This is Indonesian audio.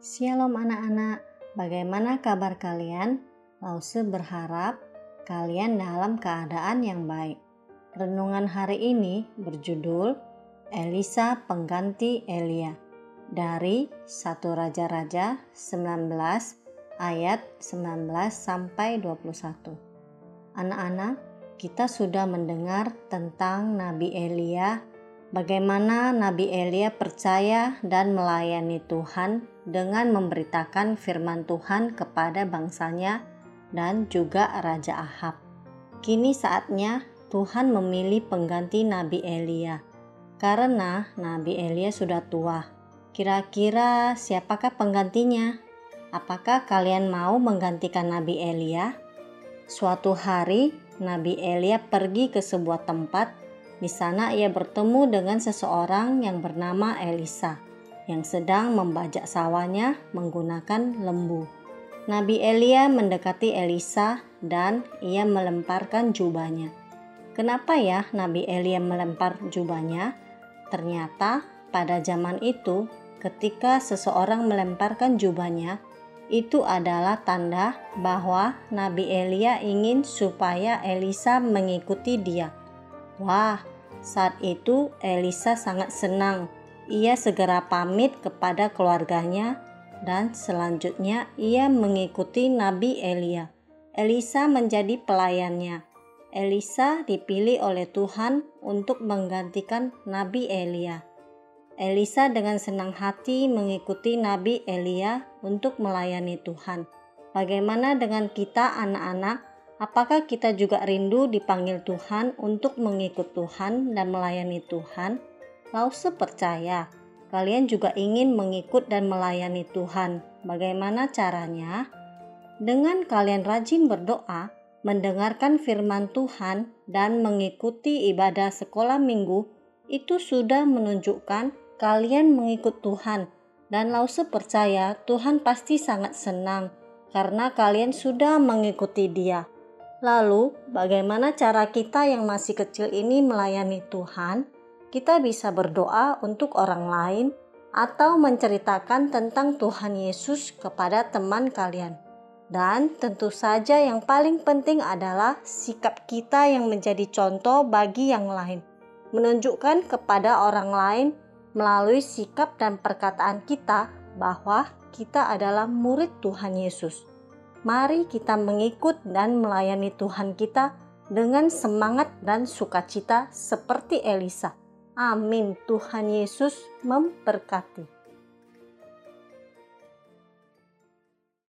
Shalom anak-anak, bagaimana kabar kalian? Lause berharap kalian dalam keadaan yang baik. Renungan hari ini berjudul Elisa pengganti Elia dari 1 Raja-Raja 19 ayat 19 sampai 21. Anak-anak, kita sudah mendengar tentang Nabi Elia bagaimana Nabi Elia percaya dan melayani Tuhan dengan memberitakan firman Tuhan kepada bangsanya dan juga Raja Ahab. Kini saatnya Tuhan memilih pengganti Nabi Elia karena Nabi Elia sudah tua. Kira-kira siapakah penggantinya? Apakah kalian mau menggantikan Nabi Elia? Suatu hari, Nabi Elia pergi ke sebuah tempat di sana ia bertemu dengan seseorang yang bernama Elisa yang sedang membajak sawahnya menggunakan lembu. Nabi Elia mendekati Elisa dan ia melemparkan jubahnya. Kenapa ya Nabi Elia melempar jubahnya? Ternyata pada zaman itu ketika seseorang melemparkan jubahnya itu adalah tanda bahwa Nabi Elia ingin supaya Elisa mengikuti dia. Wah, saat itu Elisa sangat senang. Ia segera pamit kepada keluarganya dan selanjutnya ia mengikuti Nabi Elia. Elisa menjadi pelayannya. Elisa dipilih oleh Tuhan untuk menggantikan Nabi Elia. Elisa dengan senang hati mengikuti Nabi Elia untuk melayani Tuhan. Bagaimana dengan kita, anak-anak? Apakah kita juga rindu dipanggil Tuhan untuk mengikut Tuhan dan melayani Tuhan? Lause percaya, kalian juga ingin mengikut dan melayani Tuhan. Bagaimana caranya? Dengan kalian rajin berdoa, mendengarkan firman Tuhan, dan mengikuti ibadah sekolah minggu, itu sudah menunjukkan kalian mengikut Tuhan. Dan Lause percaya Tuhan pasti sangat senang karena kalian sudah mengikuti Dia. Lalu, bagaimana cara kita yang masih kecil ini melayani Tuhan? Kita bisa berdoa untuk orang lain atau menceritakan tentang Tuhan Yesus kepada teman kalian. Dan tentu saja yang paling penting adalah sikap kita yang menjadi contoh bagi yang lain. Menunjukkan kepada orang lain melalui sikap dan perkataan kita bahwa kita adalah murid Tuhan Yesus. Mari kita mengikut dan melayani Tuhan kita dengan semangat dan sukacita seperti Elisa. Amin. Tuhan Yesus memberkati.